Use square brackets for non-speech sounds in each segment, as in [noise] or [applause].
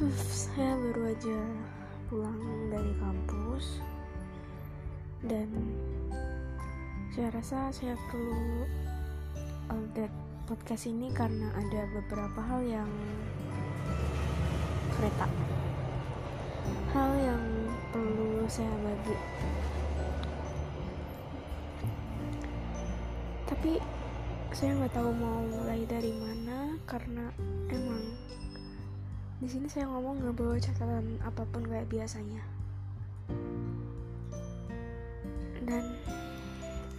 [sighs] saya baru aja pulang dari kampus. Dan saya rasa saya perlu update podcast ini karena ada beberapa hal yang kereta. Hal yang perlu saya bagi. Tapi saya nggak tahu mau mulai dari mana karena emang di sini saya ngomong nggak bawa catatan apa pun kayak biasanya. Dan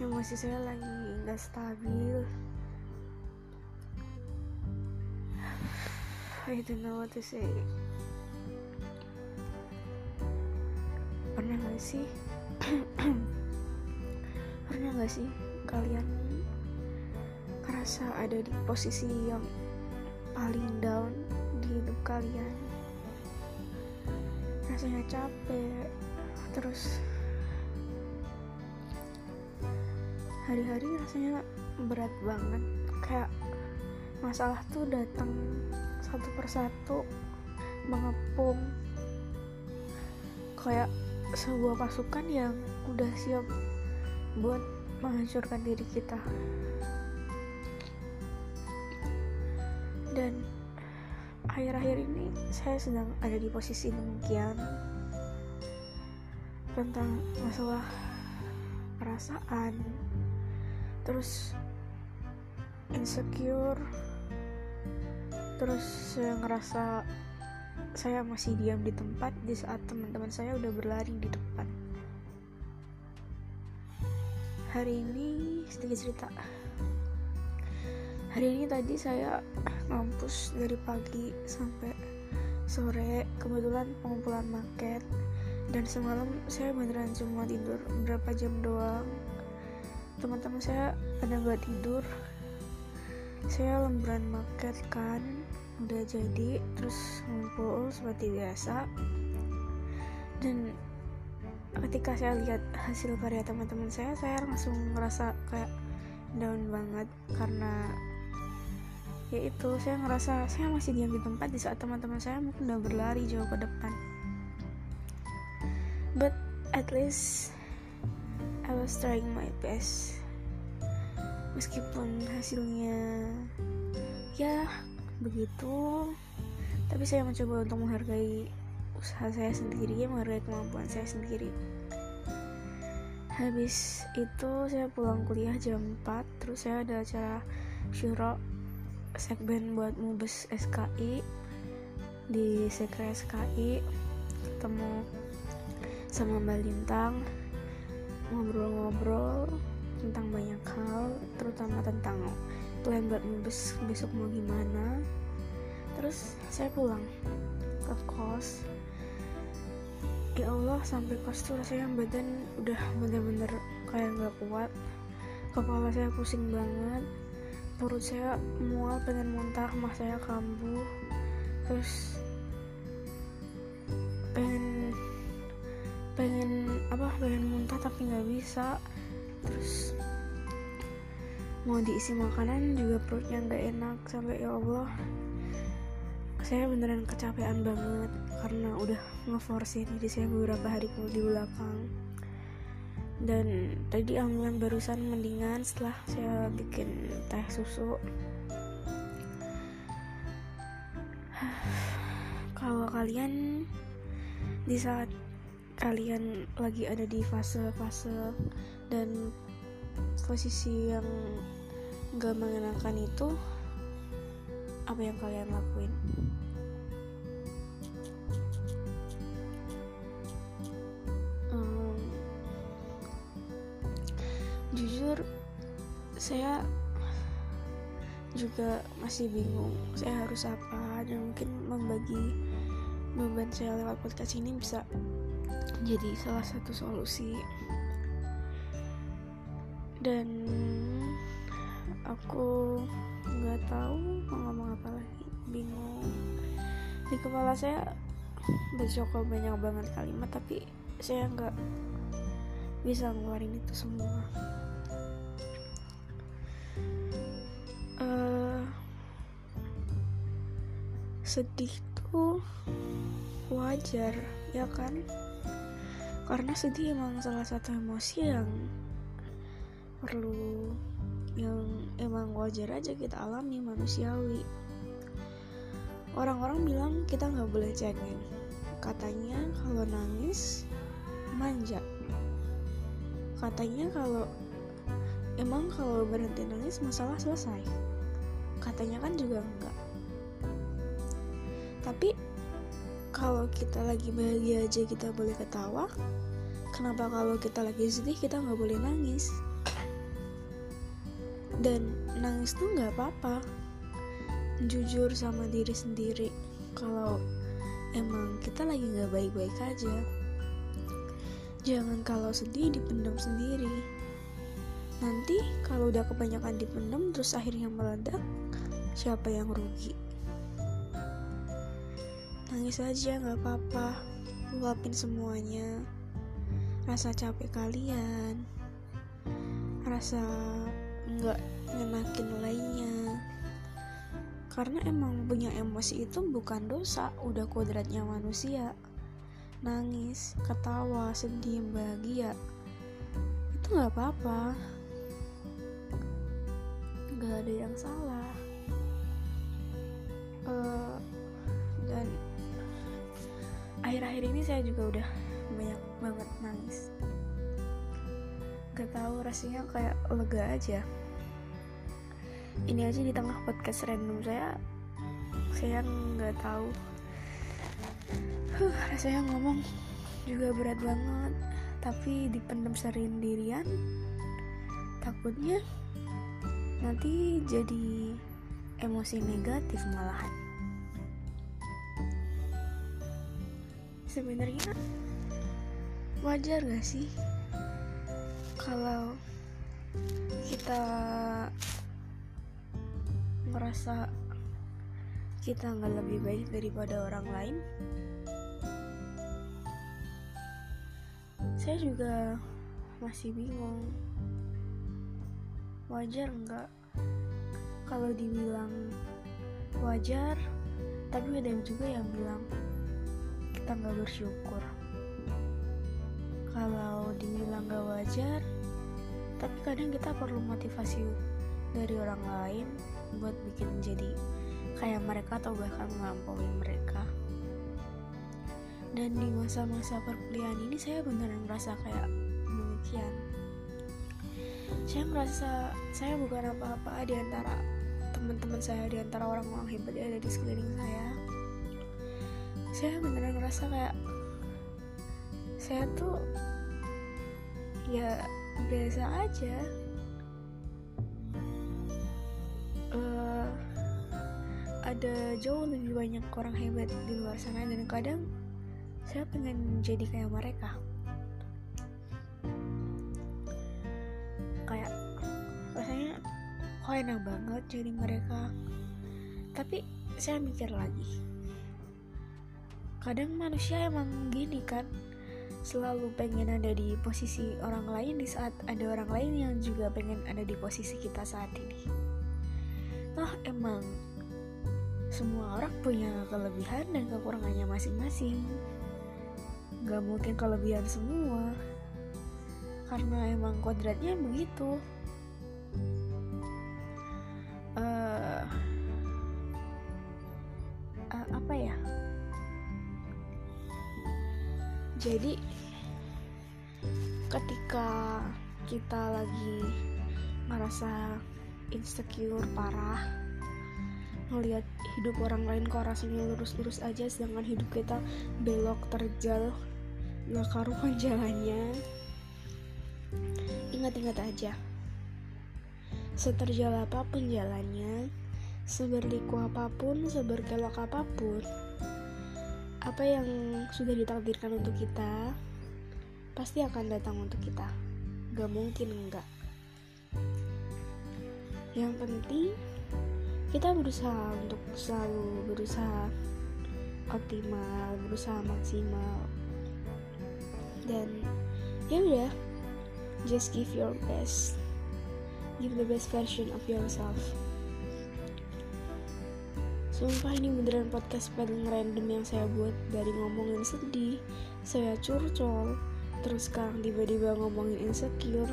emosi saya lagi nggak stabil. I don't know what to say. Pernah gak sih? [clears throat] Pernah gak sih kalian ngerasa ada di posisi yang paling down kalian. Rasanya capek terus hari-hari rasanya berat banget. Kayak masalah tuh datang satu persatu mengepung. Kayak sebuah pasukan yang udah siap buat menghancurkan diri kita akhir-akhir ini saya sedang ada di posisi demikian tentang masalah perasaan terus insecure terus saya ngerasa saya masih diam di tempat di saat teman-teman saya udah berlari di depan hari ini sedikit cerita hari ini tadi saya ngampus dari pagi sampai sore. Kebetulan pengumpulan market. Dan semalam saya beneran cuma tidur berapa jam doang. Teman-teman saya pada nggak tidur. Saya lemburan market kan udah jadi terus ngumpul seperti biasa. Dan ketika saya lihat hasil karya teman-teman saya saya langsung ngerasa kayak down banget. Karena ya itu saya ngerasa saya masih diam di tempat di saat teman-teman saya mungkin udah berlari jauh ke depan. But at least I was trying my best. Meskipun hasilnya ya begitu. Tapi saya mencoba untuk menghargai usaha saya sendiri menghargai kemampuan saya sendiri. Habis itu saya pulang kuliah jam 4 terus saya ada acara syuro segmen buat mubes SKI di sekre SKI ketemu sama Mbak Lintang ngobrol-ngobrol tentang banyak hal terutama tentang plan buat mubes besok mau gimana. Terus saya pulang ke kos. Ya Allah sampai kos tuh rasanya badan udah bener-bener kayak nggak kuat. Kepala saya pusing banget perut saya mual pengen muntah mah saya kambuh. Terus pengen pengen apa pengen muntah tapi nggak bisa. Terus mau diisi makanan juga perutnya nggak enak sampai ya Allah. Saya beneran kecapean banget karena udah ngeforce diri saya beberapa hari di belakang dan tadi alhamdulillah barusan mendingan setelah saya bikin teh susu. [sighs] Kalau kalian di saat kalian lagi ada di fase-fase dan posisi yang gak mengenakan itu apa yang kalian lakuin saya juga masih bingung saya harus apa? Dan mungkin membagi beban saya lewat podcast ini bisa jadi salah satu solusi. Dan aku nggak tahu mau ngomong apa lagi bingung. Di kepala saya bercokol banyak banget kalimat tapi saya nggak bisa ngeluarin itu semua sedih tuh wajar ya kan? Karena sedih emang salah satu emosi yang perlu yang emang wajar aja kita alami manusiawi. Orang-orang bilang kita nggak boleh cengeng. Katanya kalau nangis manja. Katanya kalau emang kalau berhenti nangis masalah selesai. Katanya kan juga enggak tapi kalau kita lagi bahagia aja kita boleh ketawa kenapa kalau kita lagi sedih kita nggak boleh nangis? Dan nangis tuh nggak apa-apa. Jujur sama diri sendiri kalau emang kita lagi nggak baik-baik aja. Jangan kalau sedih dipendam sendiri. Nanti kalau udah kebanyakan dipendam terus akhirnya meledak siapa yang rugi nangis aja nggak apa-apa. Luapin semuanya. Rasa capek kalian. Rasa nggak ngenakin lainnya. Karena emang punya emosi itu bukan dosa udah kodratnya manusia. Nangis ketawa sedih bahagia. Itu nggak apa-apa. Nggak ada yang salah. Uh, dan akhir-akhir ini saya juga udah banyak banget nangis. Gak tahu rasanya kayak lega aja. Ini aja di tengah podcast random saya. Saya nggak tahu. Huh, rasanya ngomong juga berat banget. Tapi dipendam sendirian. Takutnya nanti jadi emosi negatif malahan sebenarnya wajar gak sih kalau kita merasa kita nggak lebih baik daripada orang lain? Saya juga masih bingung. Wajar nggak kalau dibilang wajar tapi ada juga yang bilang kita nggak bersyukur. Kalau dibilang nggak wajar tapi kadang kita perlu motivasi dari orang lain buat bikin jadi kayak mereka atau bahkan melampaui mereka. Dan di masa-masa perkuliahan ini saya beneran merasa kayak demikian. Saya merasa saya bukan apa-apa di antara teman-teman saya di antara orang-orang hebat yang ada di sekeliling saya saya beneran merasa kayak saya tuh ya biasa aja. Uh, ada jauh lebih banyak orang hebat di luar sana dan kadang saya pengen jadi kayak mereka. Kayak rasanya kok enak banget jadi mereka. Tapi saya mikir lagi kadang manusia emang gini kan selalu pengen ada di posisi orang lain di saat ada orang lain yang juga pengen ada di posisi kita saat ini. Toh emang semua orang punya kelebihan dan kekurangannya masing-masing. Gak mungkin kelebihan semua karena emang kodratnya begitu jadi ketika kita lagi merasa insecure parah ngelihat hidup orang lain kok rasanya lurus-lurus aja sedangkan hidup kita belok terjal nggak karuan [laughs] jalannya ingat-ingat aja. Seterjal apa pun jalannya seberliku apa pun seberkelok apa pun apa yang sudah ditakdirkan untuk kita pasti akan datang untuk kita. Gak mungkin enggak. Yang penting kita berusaha untuk selalu berusaha optimal berusaha maksimal. Dan ya udah just give your best. Give the best version of yourself Sumpah ini beneran podcast paling random yang saya buat. Dari ngomongin sedih Saya curcol Terus sekarang tiba-tiba ngomongin insecure.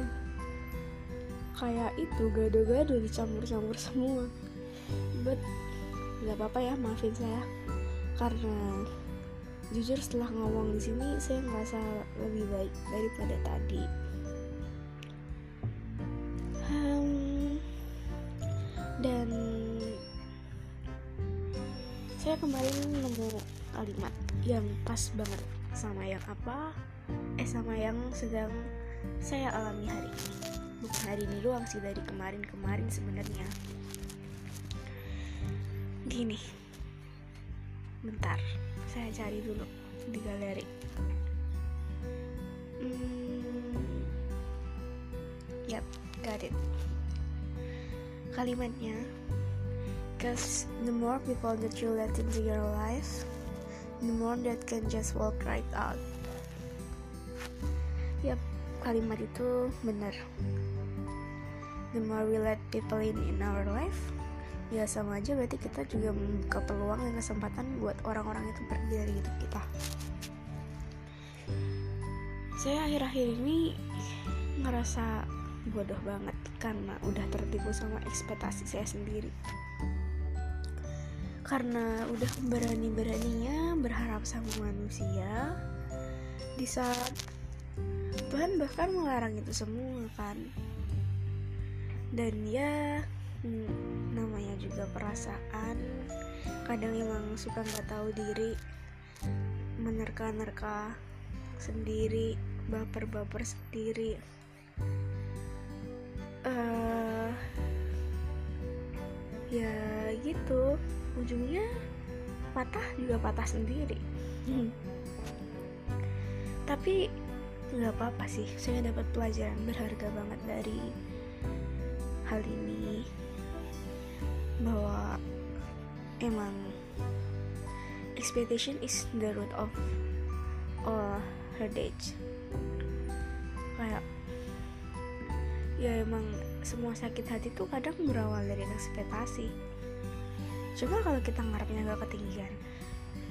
Kayak itu gado-gado dicampur-campur semua. But Gak apa-apa ya maafin saya. Karena Jujur setelah ngomong di sini Saya ngerasa lebih baik daripada tadi. Dan kemarin nemu kalimat yang pas banget sama yang apa? Eh sama yang sedang saya alami hari ini. Bukan hari ini doang sih dari kemarin-kemarin sebenarnya. Gini. Bentar saya cari dulu di galeri. Hmm, yap got it. Kalimatnya Because the more people that you let into your life, the more that can just walk right out. Yap, kalimat itu benar. The more we let people in in our life, ya sama aja berarti kita juga membuka peluang dan kesempatan buat orang-orang itu pergi dari hidup kita. Saya akhir-akhir ini ngerasa bodoh banget karena udah tertipu sama ekspektasi saya sendiri karena udah berani-beraninya berharap sama manusia di saat Tuhan bahkan melarang itu semua kan. Dan ya namanya juga perasaan. Kadang emang suka nggak tahu diri menerka-nerka sendiri baper-baper sendiri. Uh, ya gitu ujungnya patah juga patah sendiri. Hmm. tapi nggak apa-apa sih saya dapat pelajaran berharga banget dari hal ini. Bahwa emang expectation is the root of all heritage kayak ya emang semua sakit hati tuh kadang berawal dari ekspektasi coba kalau kita ngarepnya gak ketinggian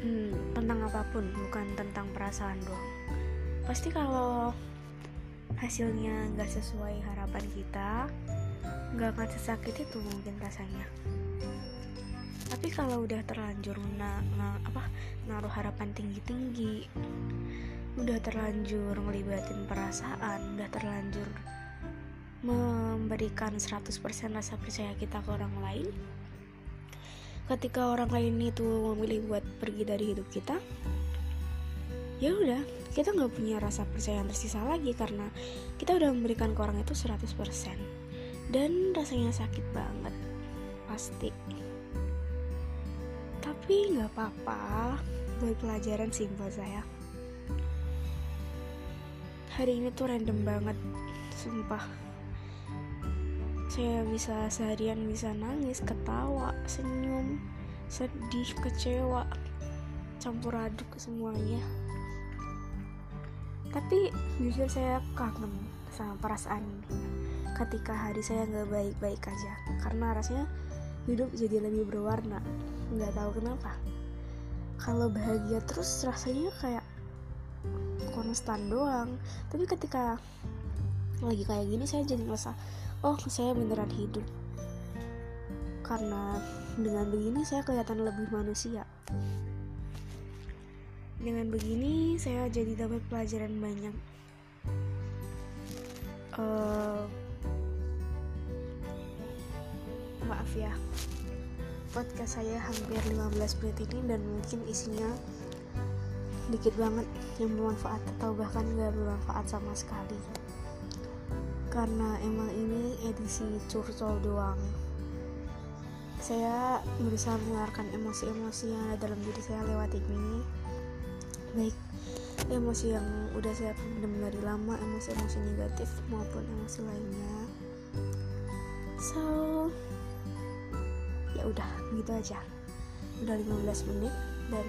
hmm, tentang apa pun bukan tentang perasaan doang. Pasti kalau hasilnya gak sesuai harapan kita gak akan sesakit itu mungkin rasanya. Tapi kalau udah terlanjur na, na apa naruh harapan tinggi tinggi udah terlanjur ngelibatin perasaan udah terlanjur memberikan 100% rasa percaya kita ke orang lain ketika orang lain itu memilih buat pergi dari hidup kita ya udah kita nggak punya rasa percaya yang tersisa lagi karena kita udah memberikan ke orang itu 100% dan rasanya sakit banget pasti. Tapi nggak apa-apa buat pelajaran sih buat saya. Hari ini tuh random banget sumpah saya bisa seharian bisa nangis ketawa senyum sedih kecewa campur aduk semuanya. Tapi jujur saya kangen sama perasaan ini. Ketika hari saya nggak baik-baik aja. Karena rasanya hidup jadi lebih berwarna. Nggak tahu kenapa. Kalau bahagia terus rasanya kayak konstan doang. Tapi ketika lagi kayak gini saya jadi ngerasa oh saya beneran hidup. Karena dengan begini saya kelihatan lebih manusia. Dengan begini saya jadi dapat pelajaran banyak. Uh, maaf ya. Podcast saya hampir 15 menit ini dan mungkin isinya dikit banget yang bermanfaat atau bahkan gak bermanfaat sama sekali karena emang ini edisi curcol doang. Saya berusaha mengeluarkan emosi-emosi yang ada dalam diri saya lewat ini. Baik emosi yang udah saya pendam dari lama emosi-emosi negatif maupun emosi lainnya. So ya udah gitu aja. Udah 15 menit dan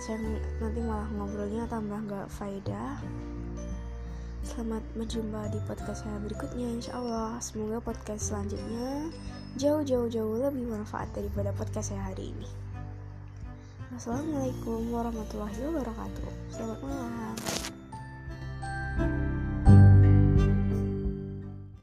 saya nanti malah ngobrolnya tambah nggak faedah. Selamat berjumpa di podcast saya berikutnya Insya Allah semoga podcast selanjutnya jauh-jauh-jauh lebih manfaat daripada podcast saya hari ini. Assalamualaikum warahmatullahi wabarakatuh. Selamat malam